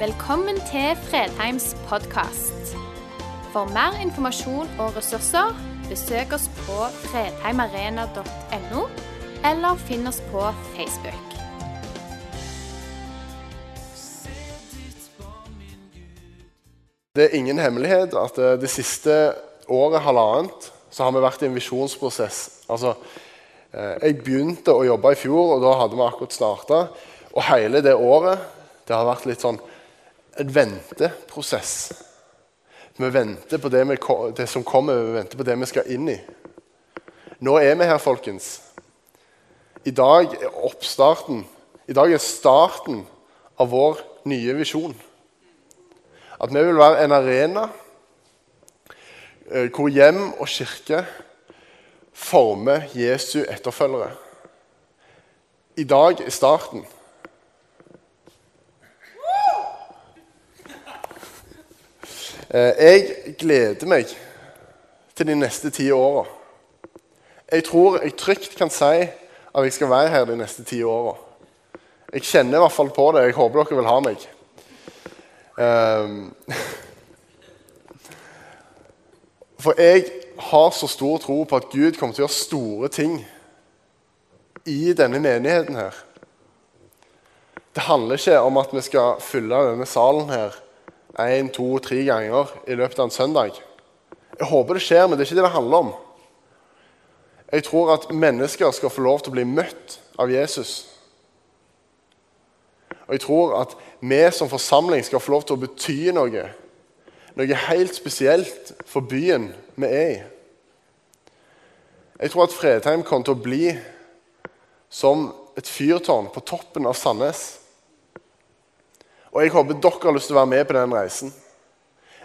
Velkommen til Fredheims podkast. For mer informasjon og ressurser, besøk oss på fredheimarena.no, eller finn oss på Facebook. Det er ingen hemmelighet at eh, det siste året, halvannet, så har vi vært i en visjonsprosess. Altså, eh, jeg begynte å jobbe i fjor, og da hadde vi akkurat starta. Og hele det året det har vært litt sånn en venteprosess. Vi venter på det, vi, det som kommer, vi venter på det vi skal inn i. Nå er vi her, folkens. I dag er oppstarten. I dag er starten av vår nye visjon. At vi vil være en arena eh, hvor hjem og kirke former Jesu etterfølgere. I dag er starten. Jeg gleder meg til de neste ti åra. Jeg tror jeg trygt kan si at jeg skal være her de neste ti åra. Jeg kjenner i hvert fall på det. Jeg håper dere vil ha meg. Ehm, For jeg har så stor tro på at Gud kommer til å gjøre store ting i denne menigheten her. Det handler ikke om at vi skal fylle denne salen her én, to, tre ganger i løpet av en søndag. Jeg håper det skjer, men det er ikke det det handler om. Jeg tror at mennesker skal få lov til å bli møtt av Jesus. Og jeg tror at vi som forsamling skal få lov til å bety noe. Noe helt spesielt for byen vi er i. Jeg tror at Fredheim kommer til å bli som et fyrtårn på toppen av Sandnes. Og jeg håper dere har lyst til å være med på den reisen.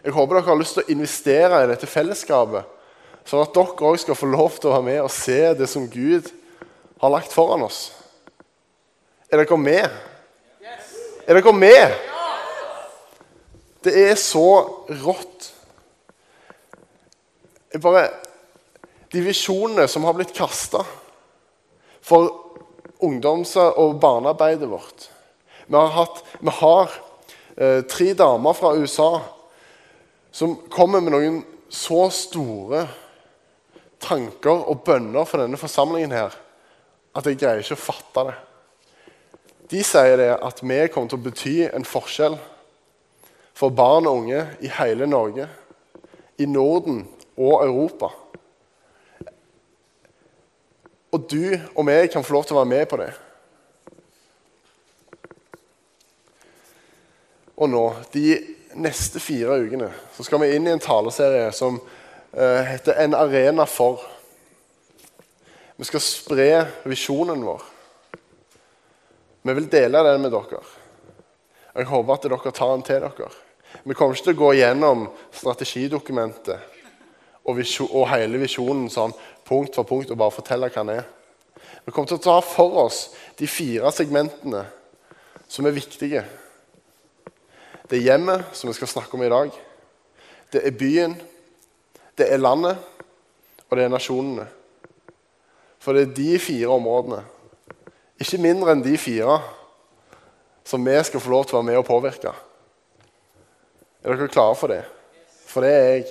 Jeg håper dere har lyst til å investere i dette fellesskapet, sånn at dere òg skal få lov til å være med og se det som Gud har lagt foran oss. Er dere med? Er dere med? Det er så rått. Jeg bare, de visjonene som har blitt kasta for ungdoms- og barnearbeidet vårt Vi har, hatt, vi har eh, tre damer fra USA som kommer med noen så store tanker og bønner for denne forsamlingen her at jeg greier ikke å fatte det. De sier det at vi kommer til å bety en forskjell for barn og unge i hele Norge, i Norden og Europa. Og du og vi kan få lov til å være med på det. Og nå, de neste fire ukene, så skal vi inn i en taleserie som eh, heter 'En arena for'. Vi skal spre visjonen vår. Vi vil dele den med dere. Jeg håper at dere tar den til dere. Vi kommer ikke til å gå gjennom strategidokumentet og, visjon, og hele visjonen sånn punkt for punkt og bare fortelle hva den er. Vi kommer til å ta for oss de fire segmentene som er viktige. Det er hjemmet, som vi skal snakke om i dag. Det er byen, det er landet, og det er nasjonene. For det er de fire områdene, ikke mindre enn de fire, som vi skal få lov til å være med og påvirke. Er dere klare for det? For det er jeg.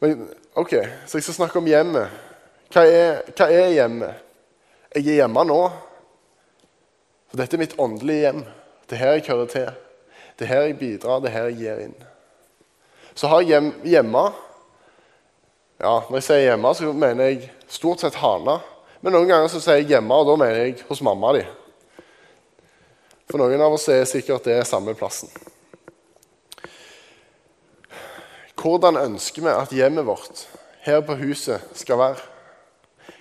Men, ok, Så jeg skal snakke om hjemmet. Hva er, er hjemmet? Jeg er hjemme nå. For dette er mitt åndelige hjem. Det er her jeg hører til. Det er her jeg bidrar, det er her jeg gir inn. Så har jeg hjem, hjemme ja, Når jeg sier hjemme, så mener jeg stort sett Hana. Men noen ganger så sier jeg hjemme, og da mener jeg hos mamma di. For noen av oss er sikkert det samme plassen. Hvordan ønsker vi at hjemmet vårt her på huset skal være?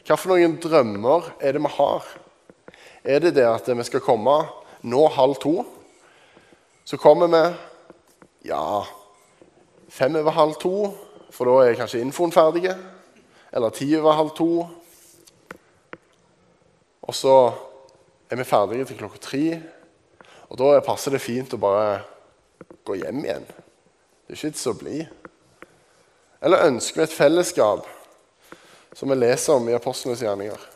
Noen drømmer er det vi har? Er det det at vi skal komme nå halv to? Så kommer vi ja, fem over halv to, for da er kanskje infoen ferdig. Eller ti over halv to. Og så er vi ferdige til klokka tre. Og da passer det fint å bare gå hjem igjen. Det er ikke vits å bli. Eller ønsker vi et fellesskap, som vi leser om i Apostlenes gjerninger?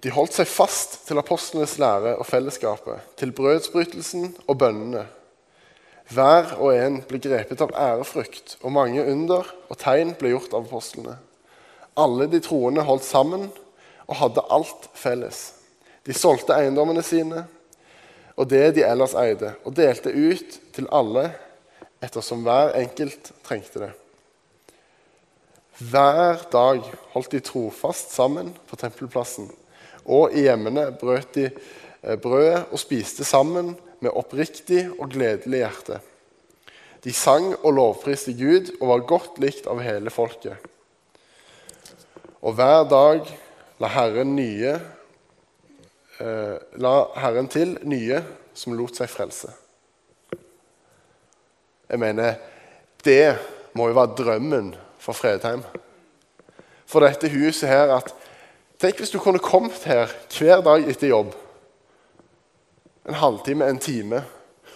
De holdt seg fast til apostlenes lære og fellesskapet, til brødsbrytelsen og bønnene. Hver og en ble grepet av ærefrykt, og mange under og tegn ble gjort av apostlene. Alle de troende holdt sammen og hadde alt felles. De solgte eiendommene sine og det de ellers eide, og delte ut til alle ettersom hver enkelt trengte det. Hver dag holdt de trofast sammen på tempelplassen, og i hjemmene brøt de eh, brødet og spiste sammen med oppriktig og gledelig hjerte. De sang og lovpriste Gud og var godt likt av hele folket. Og hver dag la Herren, nye, eh, la Herren til nye som lot seg frelse. Jeg mener, det må jo være drømmen for Fredheim. For dette huset her at Tenk hvis du kunne kommet her hver dag etter jobb. En halvtime, en time.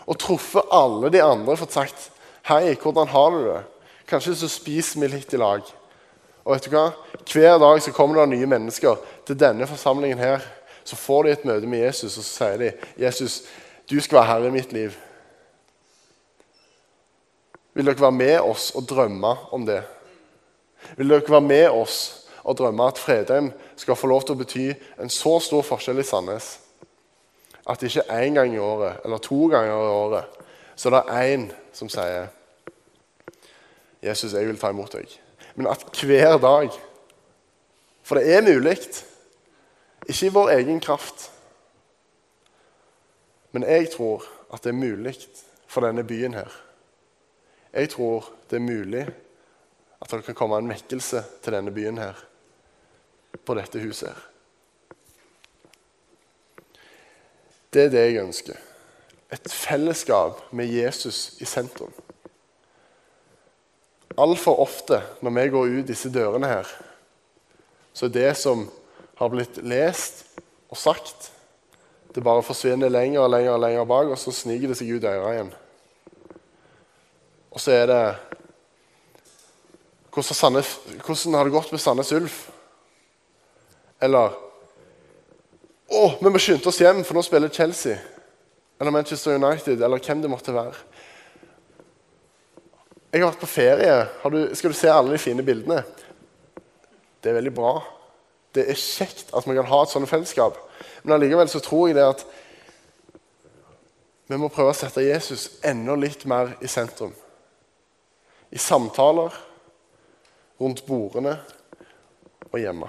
Og truffet alle de andre og fått sagt 'Hei, hvordan har du det?' Kanskje så spiser vi litt i lag. Og vet du hva? Hver dag så kommer det nye mennesker til denne forsamlingen her. Så får de et møte med Jesus, og så sier de 'Jesus, du skal være herre i mitt liv'. Vil dere være med oss og drømme om det? Vil dere være med oss og drømme at Fredheim skal få lov til å bety en så stor forskjell i Sandnes? At ikke én gang i året eller to ganger i året så det er én som sier 'Jesus, jeg vil ta imot deg'. Men at hver dag For det er mulig. Ikke i vår egen kraft. Men jeg tror at det er mulig for denne byen her. Jeg tror det er mulig at det kan komme en vekkelse til denne byen her, på dette huset her. Det er det jeg ønsker. Et fellesskap med Jesus i sentrum. Altfor ofte når vi går ut disse dørene her, så er det som har blitt lest og sagt, det bare forsvinner lenger og lenger og lenger bak, og så sniker det seg ut øra igjen. Og så er det hvordan har det gått med Sandnes Ulf? Eller Å, vi må skynde oss hjem, for nå spiller Chelsea. Eller Manchester United, eller hvem det måtte være. Jeg har vært på ferie. Du, skal du se alle de fine bildene? Det er veldig bra. Det er kjekt at vi kan ha et sånt fellesskap. Men allikevel så tror jeg det at vi må prøve å sette Jesus enda litt mer i sentrum. I samtaler, rundt bordene og hjemme.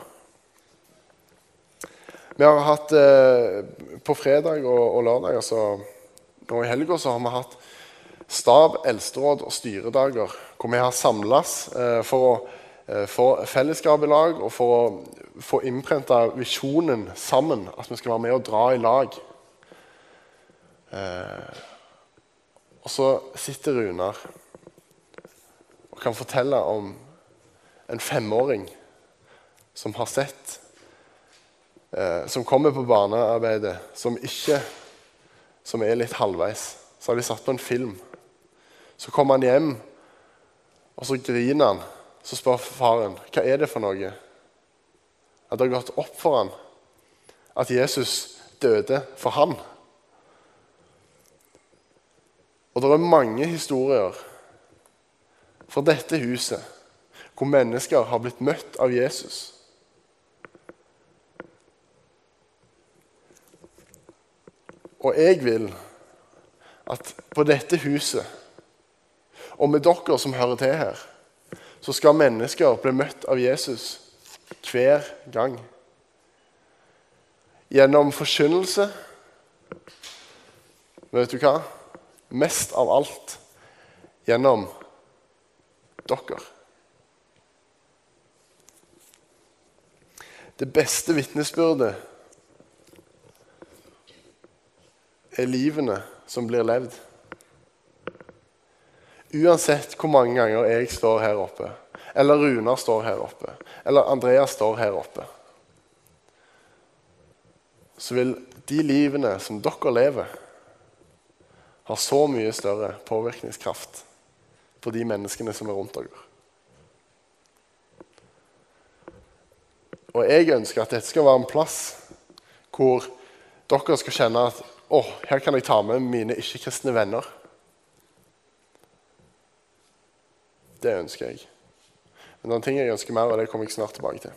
Vi har hatt eh, På fredag og, og lørdag, altså nå i helga, så har vi hatt stab, eldsteråd og styredager hvor vi har samles eh, for å eh, få fellesskap i lag og for å få innprenta visjonen sammen. At vi skal være med og dra i lag. Eh, og så sitter Runar og kan fortelle om en femåring som har sett eh, Som kommer på barnearbeidet, som ikke Som er litt halvveis. Så har de satt på en film. Så kommer han hjem, og så griner han. Så spør faren hva er det for noe. At det har gått opp for han at Jesus døde for han. Og det er mange historier fra dette huset hvor mennesker har blitt møtt av Jesus. Og jeg vil at på dette huset, og med dere som hører til her, så skal mennesker bli møtt av Jesus hver gang. Gjennom forkynnelse. Vet du hva? Mest av alt gjennom dere. Det beste vitnesbyrdet er livene som blir levd. Uansett hvor mange ganger jeg står her oppe, eller Runar står her oppe, eller Andreas står her oppe, så vil de livene som dere lever, ha så mye større påvirkningskraft på de menneskene som er rundt dere. Og jeg ønsker at dette skal være en plass hvor dere skal kjenne at å, her kan jeg ta med mine ikke-kristne venner. Det ønsker jeg. Men det ting jeg ønsker mer, og det kommer jeg snart tilbake til.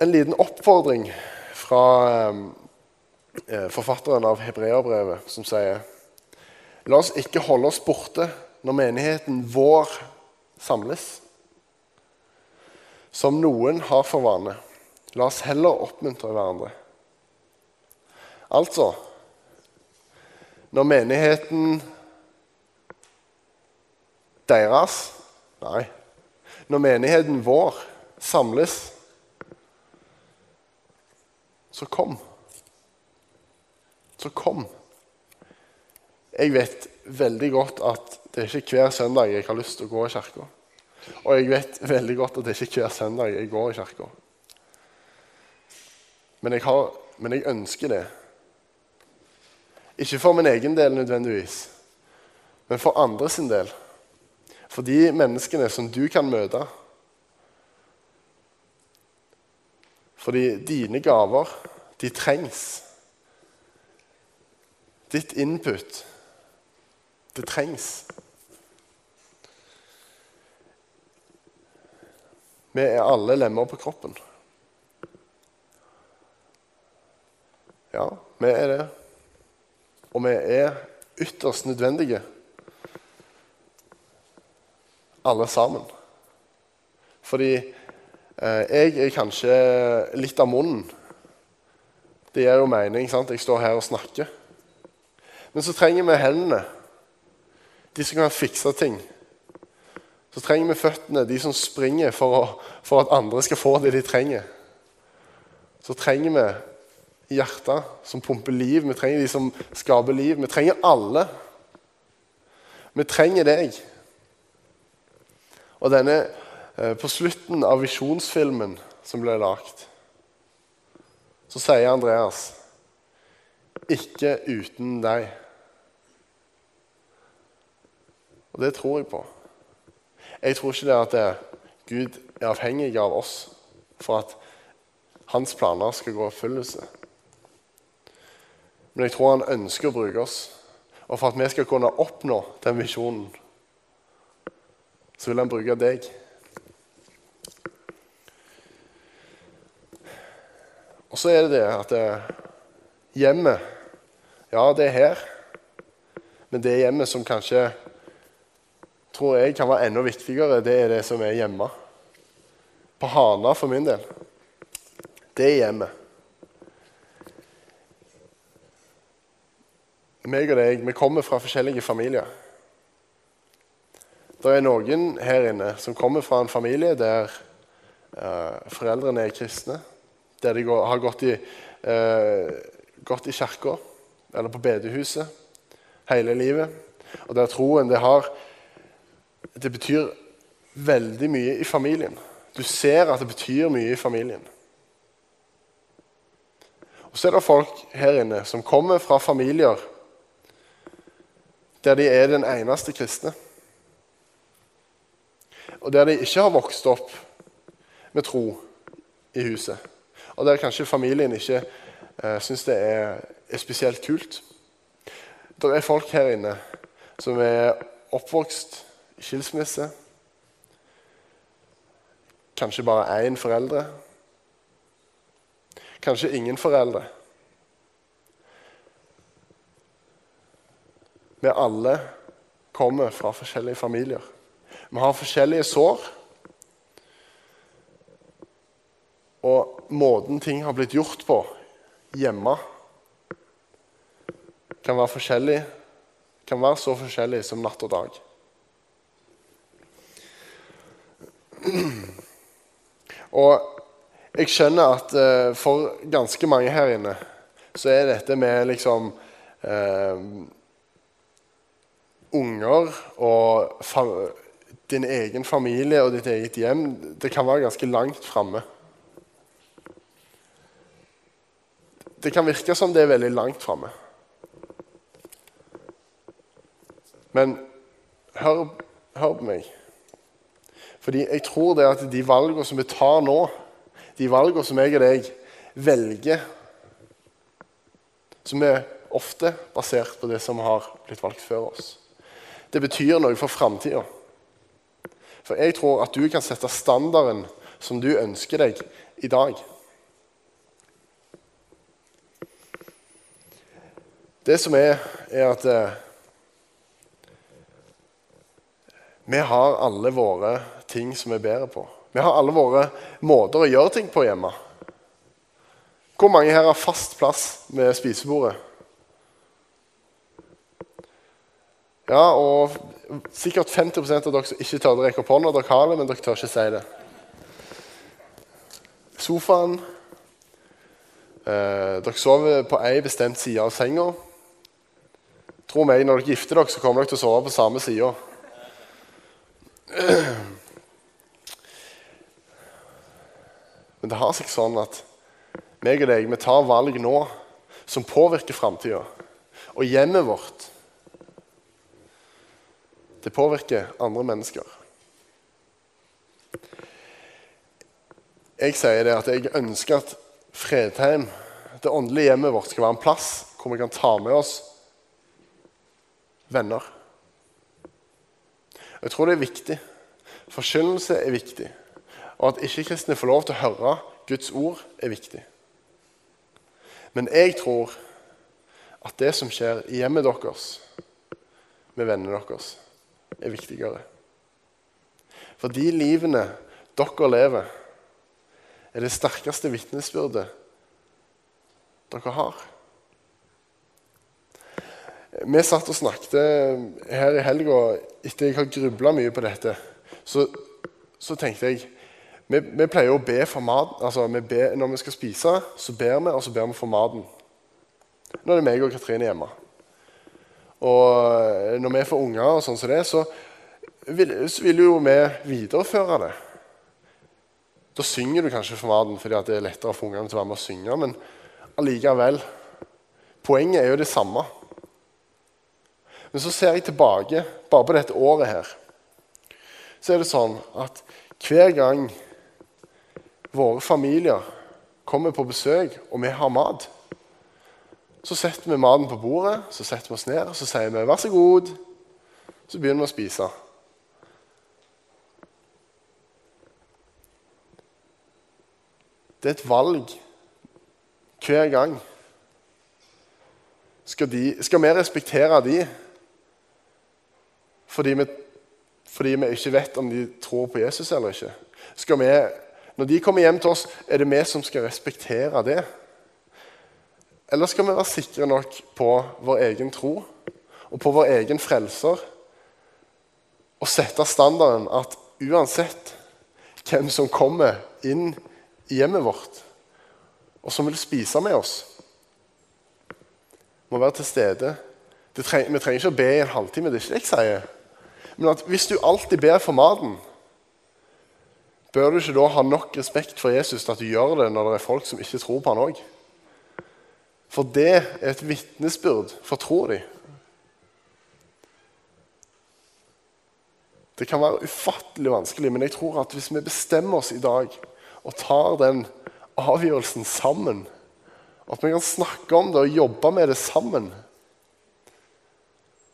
En liten oppfordring fra eh, forfatteren av Hebreabrevet, som sier La oss ikke holde oss borte når menigheten vår samles, som noen har for vane. La oss heller oppmuntre hverandre. Altså Når menigheten deres Nei. Når menigheten vår samles, så kom. Så kom. Jeg vet veldig godt at det er ikke hver søndag jeg har lyst til å gå i kirka. Og jeg vet veldig godt at det er ikke hver søndag jeg går i kirka. Men, men, jeg ønsker det. Ikke for min egen del nødvendigvis, men for andre sin del. For de menneskene som du kan møte. Fordi dine gaver, de trengs. Ditt input det trengs. Vi er alle lemmer på kroppen. Ja, vi er det. Og vi er ytterst nødvendige, alle sammen. Fordi eh, jeg er kanskje litt av munnen. Det gir jo mening. sant? Jeg står her og snakker. Men så trenger vi hendene de som kan fikse ting. Så trenger vi føttene, de som springer for, å, for at andre skal få det de trenger. Så trenger vi hjertet som pumper liv, vi trenger de som skaper liv. Vi trenger alle. Vi trenger deg. Og denne, eh, På slutten av visjonsfilmen som ble lagt, så sier Andreas ikke uten deg. Og det tror jeg på. Jeg tror ikke det at det, Gud er avhengig av oss for at hans planer skal gå i oppfyllelse. Men jeg tror han ønsker å bruke oss. Og for at vi skal kunne oppnå den visjonen, så vil han bruke deg. Og så er det det at det, hjemmet Ja, det er her. Men det hjemmet som kanskje tror jeg kan være enda viktigere, det er det som er hjemme. På Hana for min del. Det er hjemmet. Meg og deg, vi kommer fra forskjellige familier. Det er noen her inne som kommer fra en familie der eh, foreldrene er kristne. Der de går, har gått i, eh, i kirka eller på bedehuset hele livet. Og der troen det har det betyr veldig mye i familien. Du ser at det betyr mye i familien. Og Så er det folk her inne som kommer fra familier der de er den eneste kristne. Og der de ikke har vokst opp med tro i huset. Og der kanskje familien ikke eh, syns det er, er spesielt kult. Det er folk her inne som er oppvokst i skilsmisse. Kanskje bare én foreldre. Kanskje ingen foreldre. Vi alle kommer fra forskjellige familier. Vi har forskjellige sår. Og måten ting har blitt gjort på hjemme, kan være forskjellig, kan være så forskjellig som natt og dag. Og jeg skjønner at uh, for ganske mange her inne så er dette med liksom uh, Unger og din egen familie og ditt eget hjem Det kan være ganske langt framme. Det kan virke som det er veldig langt framme. Men hør, hør på meg. Fordi jeg tror det at de valgene som vi tar nå, de valgene som jeg og deg velger, som er ofte basert på det som har blitt valgt før oss. Det betyr noe for framtida. For jeg tror at du kan sette standarden som du ønsker deg i dag. Det som er, er at eh, vi har alle våre ting som vi er bedre på. Vi har alle våre måter å gjøre ting på hjemme. Hvor mange her har fast plass med spisebordet? Ja, og sikkert 50% av dere som ikke tør å rekke opp hånda. Dere har det, men dere tør ikke si det. Sofaen. Eh, dere sover på ei bestemt side av senga. Tro meg, når dere gifter dere, så kommer dere til å sove på samme side. Men det har seg sånn at meg og deg, vi tar valg nå som påvirker framtida. Og hjemmet vårt det påvirker andre mennesker. Jeg sier det at jeg ønsker at Fredheim, det åndelige hjemmet vårt, skal være en plass hvor vi kan ta med oss venner. Jeg tror det er viktig. Forkynnelse er viktig. Og at ikke-kristne får lov til å høre Guds ord, er viktig. Men jeg tror at det som skjer i hjemmet deres, med vennene deres, er viktigere. For de livene dere lever, er det sterkeste vitnesbyrdet dere har. Vi satt og snakket her i helga etter jeg har grubla mye på dette. Så, så tenkte jeg vi, vi, pleier å be for mat. Altså, vi be, når vi skal spise, så ber vi, og så ber vi for maten. Nå er det meg og Katrine hjemme. Og når vi får unger, og sånn som det, så vil, så vil jo vi videreføre det. Da synger du kanskje for maten fordi det er lettere for ungene til å være med å synge, men allikevel Poenget er jo det samme. Men så ser jeg tilbake bare på dette året her. Så er det sånn at hver gang våre familier kommer på besøk, og vi har mat, så setter vi maten på bordet, så setter vi oss ned og så sier vi 'vær så god'. Så begynner vi å spise. Det er et valg hver gang. Skal, de, skal vi respektere de fordi vi, fordi vi, ikke vet om de tror på Jesus eller ikke? Skal vi, når de kommer hjem til oss, er det vi som skal respektere det? Eller skal vi være sikre nok på vår egen tro og på vår egen frelser og sette standarden at uansett hvem som kommer inn i hjemmet vårt, og som vil spise med oss, må være til stede. Treng, vi trenger ikke å be i en halvtime, det er ikke det jeg sier. Men at hvis du alltid ber for maten, bør du ikke da ha nok respekt for Jesus til at du gjør det når det er folk som ikke tror på han òg? For det er et vitnesbyrd for troa di. Det kan være ufattelig vanskelig, men jeg tror at hvis vi bestemmer oss i dag og tar den avgjørelsen sammen, at vi kan snakke om det og jobbe med det sammen,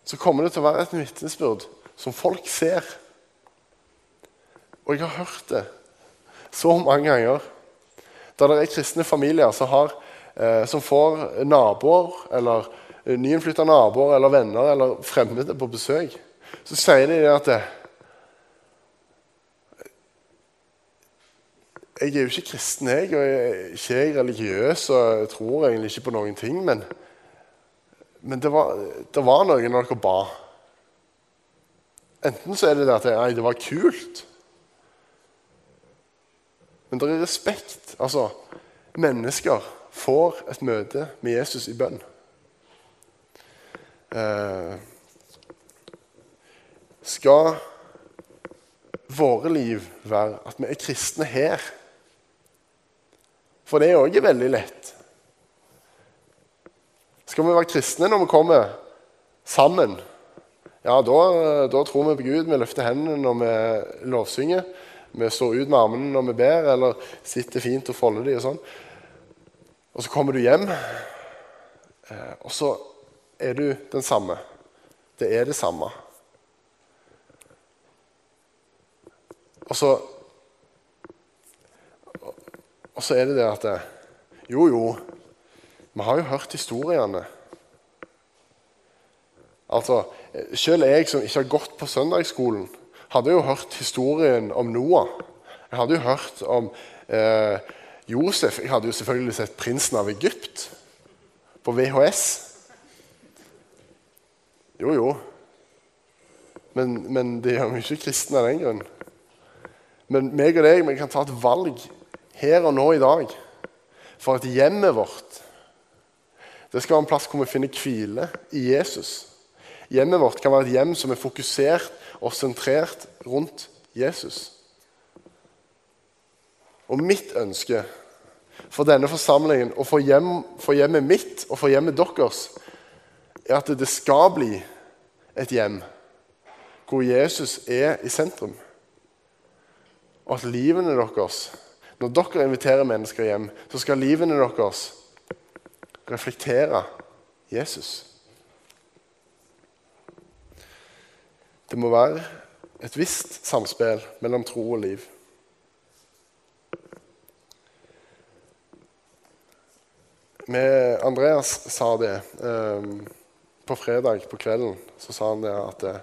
så kommer det til å være et vitnesbyrd som folk ser. Og jeg har hørt det så mange ganger. Da det er kristne familier som, har, eh, som får naboer eller eh, nyinnflytta naboer eller venner eller fremmede på besøk, så sier de at det, Jeg er jo ikke kristen, jeg, og jeg er ikke religiøs og jeg tror egentlig ikke på noen ting. Men, men det, var, det, var, noe når dere ba. Enten så er det det at nei, det var kult. Men det er respekt. Altså, mennesker får et møte med Jesus i bønn. Eh, skal våre liv være at vi er kristne her? For det er òg veldig lett. Skal vi være kristne når vi kommer sammen? Ja, da, da tror vi på Gud. Vi løfter hendene når vi lovsynger. Vi står ut med armene når vi ber, eller sitter fint og folder dem og sånn. Og så kommer du hjem, eh, og så er du den samme. Det er det samme. Og så Og så er det det at det, Jo, jo, vi har jo hørt historiene. Altså, Selv jeg som ikke har gått på søndagsskolen, hadde jo hørt historien om Noah. Jeg hadde jo hørt om eh, Josef. Jeg hadde jo selvfølgelig sett 'Prinsen av Egypt' på VHS. Jo, jo. Men, men det gjør vi ikke kristen av den grunn. Men meg og deg vi kan ta et valg her og nå i dag for at hjemmet vårt det skal være en plass hvor vi finner hvile i Jesus. Hjemmet vårt kan være et hjem som er fokusert og sentrert rundt Jesus. Og mitt ønske for denne forsamlingen og for, hjem, for hjemmet mitt og for hjemmet deres er at det skal bli et hjem hvor Jesus er i sentrum. Og at livene deres Når dere inviterer mennesker hjem, så skal livene deres reflektere Jesus. Det må være et visst samspill mellom tro og liv. Med Andreas sa det um, på fredag på kvelden. Så sa han det at uh,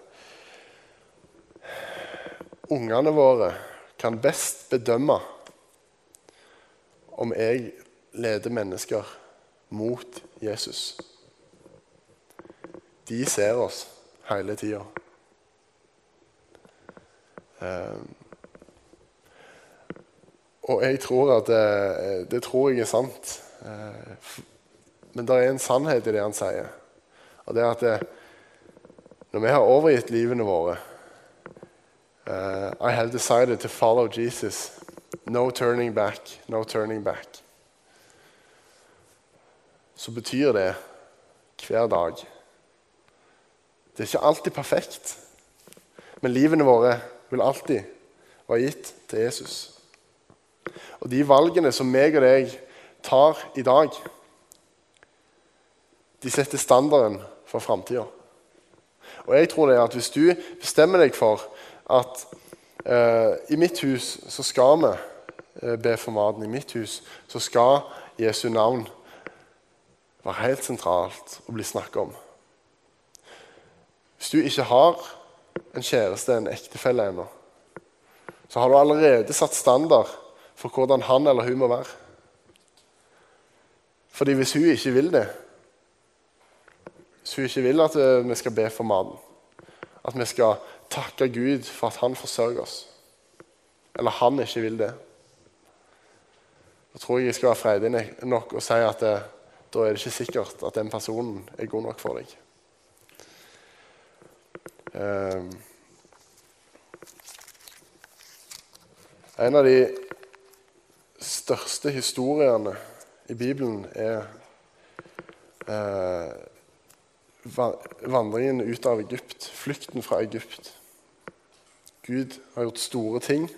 ungene våre kan best bedømme om jeg leder mennesker mot Jesus. De ser oss hele tida. Um, og jeg tror at det, det tror jeg er sant. Uh, men det er en sannhet i det han sier. Og det er at det, når vi har overgitt livene våre uh, I have decided to follow Jesus. No turning back, no turning back. Så betyr det hver dag. Det er ikke alltid perfekt, men livene våre vil alltid være gitt til Jesus. Og de valgene som meg og deg tar i dag, de setter standarden for framtida. Og jeg tror det er at hvis du bestemmer deg for at eh, i mitt hus så skal vi eh, be for maten, i mitt hus så skal Jesu navn være helt sentralt å bli snakket om. Hvis du ikke har en kjæreste, en ektefelle ennå, så har du allerede satt standard for hvordan han eller hun må være. Fordi hvis hun ikke vil det Hvis hun ikke vil at eh, vi skal be for maten, at vi skal takke Gud for at han forsørger oss, eller han ikke vil det Da tror jeg jeg skal være freidig nok og si at det, eh, da er det ikke sikkert at den personen er god nok for deg. Um, en av de største historiene i Bibelen er eh, vandringen ut av Egypt, flukten fra Egypt. Gud har gjort store ting.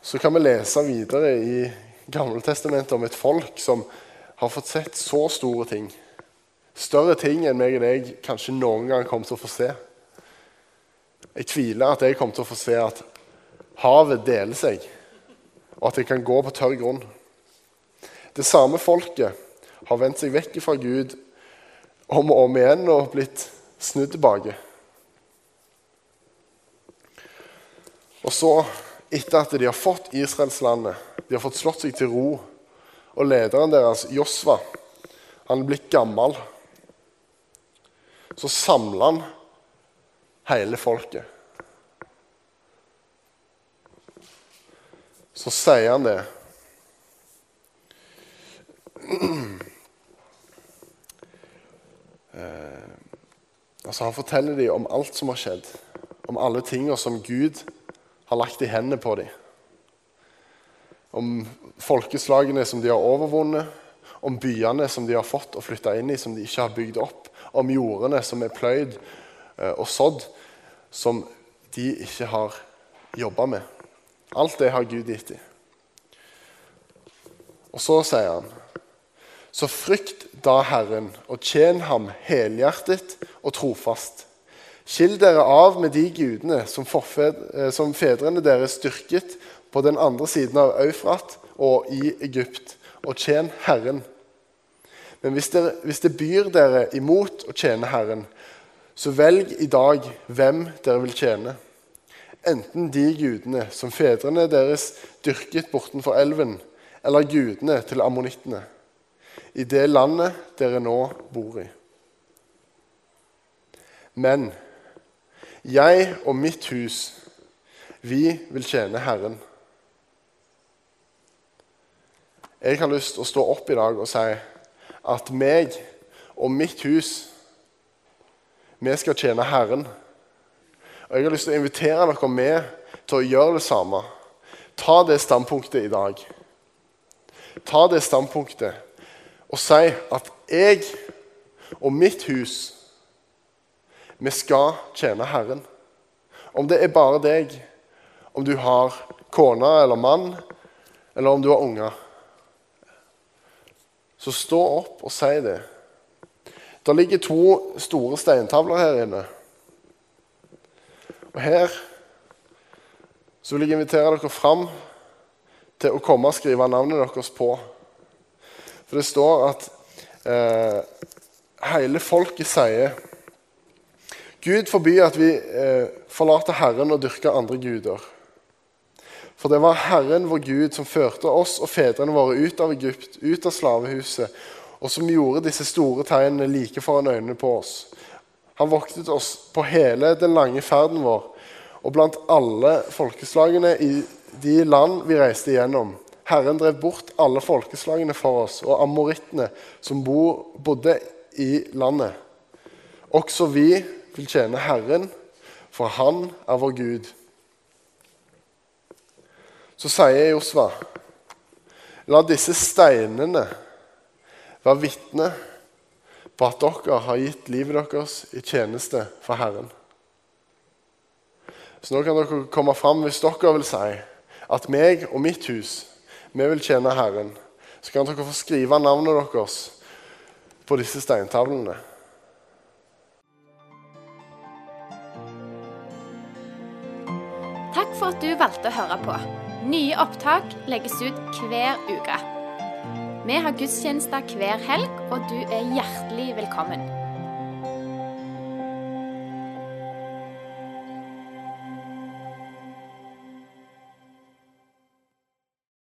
Så kan vi lese videre i Gammeltestamentet om et folk som har fått sett så store ting. Større ting enn meg og deg kanskje noen gang kommer til å få se. Jeg tviler at jeg kommer til å få se at havet deler seg, og at det kan gå på tørr grunn. Det samme folket har vendt seg vekk fra Gud om og om igjen og blitt snudd tilbake. Og så, etter at de har fått Israelslandet, de har fått slått seg til ro og lederen deres, Josva, han er blitt gammel. Så samler han hele folket. Så sier han det. Altså Han forteller dem om alt som har skjedd, om alle tingene som Gud har lagt i hendene på dem om folkeslagene som de har overvunnet, om byene som de har fått og flytta inn i, som de ikke har bygd opp, om jordene som er pløyd eh, og sådd, som de ikke har jobba med. Alt det har Gud gitt dem. Og så sier han Så frykt da Herren, og tjen ham helhjertet og trofast. Skill dere av med de gudene som, forfed, som fedrene deres styrket på den andre siden av Eufrat og i Egypt, og tjen Herren. Men hvis, dere, hvis det byr dere imot å tjene Herren, så velg i dag hvem dere vil tjene. Enten de gudene som fedrene deres dyrket bortenfor elven, eller gudene til ammonittene, i det landet dere nå bor i. Men jeg og mitt hus, vi vil tjene Herren. Jeg har lyst til å stå opp i dag og si at meg og mitt hus, vi skal tjene Herren. Og Jeg har lyst til å invitere dere med til å gjøre det samme. Ta det standpunktet i dag. Ta det standpunktet og si at jeg og mitt hus, vi skal tjene Herren. Om det er bare deg, om du har kone eller mann, eller om du har unger. Så stå opp og si det. Det ligger to store steintavler her inne. Og her så vil jeg invitere dere fram til å komme og skrive navnet deres på. For det står at eh, hele folket sier Gud forby at vi eh, forlater Herren og dyrker andre guder. For det var Herren vår Gud som førte oss og fedrene våre ut av Egypt, ut av slavehuset, og som gjorde disse store tegnene like foran øynene på oss. Han voktet oss på hele den lange ferden vår, og blant alle folkeslagene i de land vi reiste igjennom. Herren drev bort alle folkeslagene for oss, og amorittene som bodde i landet. Også vi vil tjene Herren, for Han er vår Gud. Så sier Josva, la disse steinene være vitne på at dere har gitt livet deres i tjeneste for Herren. Så nå kan dere komme fram hvis dere vil si at meg og mitt hus, vi vil tjene Herren. Så kan dere få skrive navnet deres på disse steintavlene. Takk for at du valgte å høre på. Nye opptak legges ut hver uke. Vi har gudstjenester hver helg, og du er hjertelig velkommen.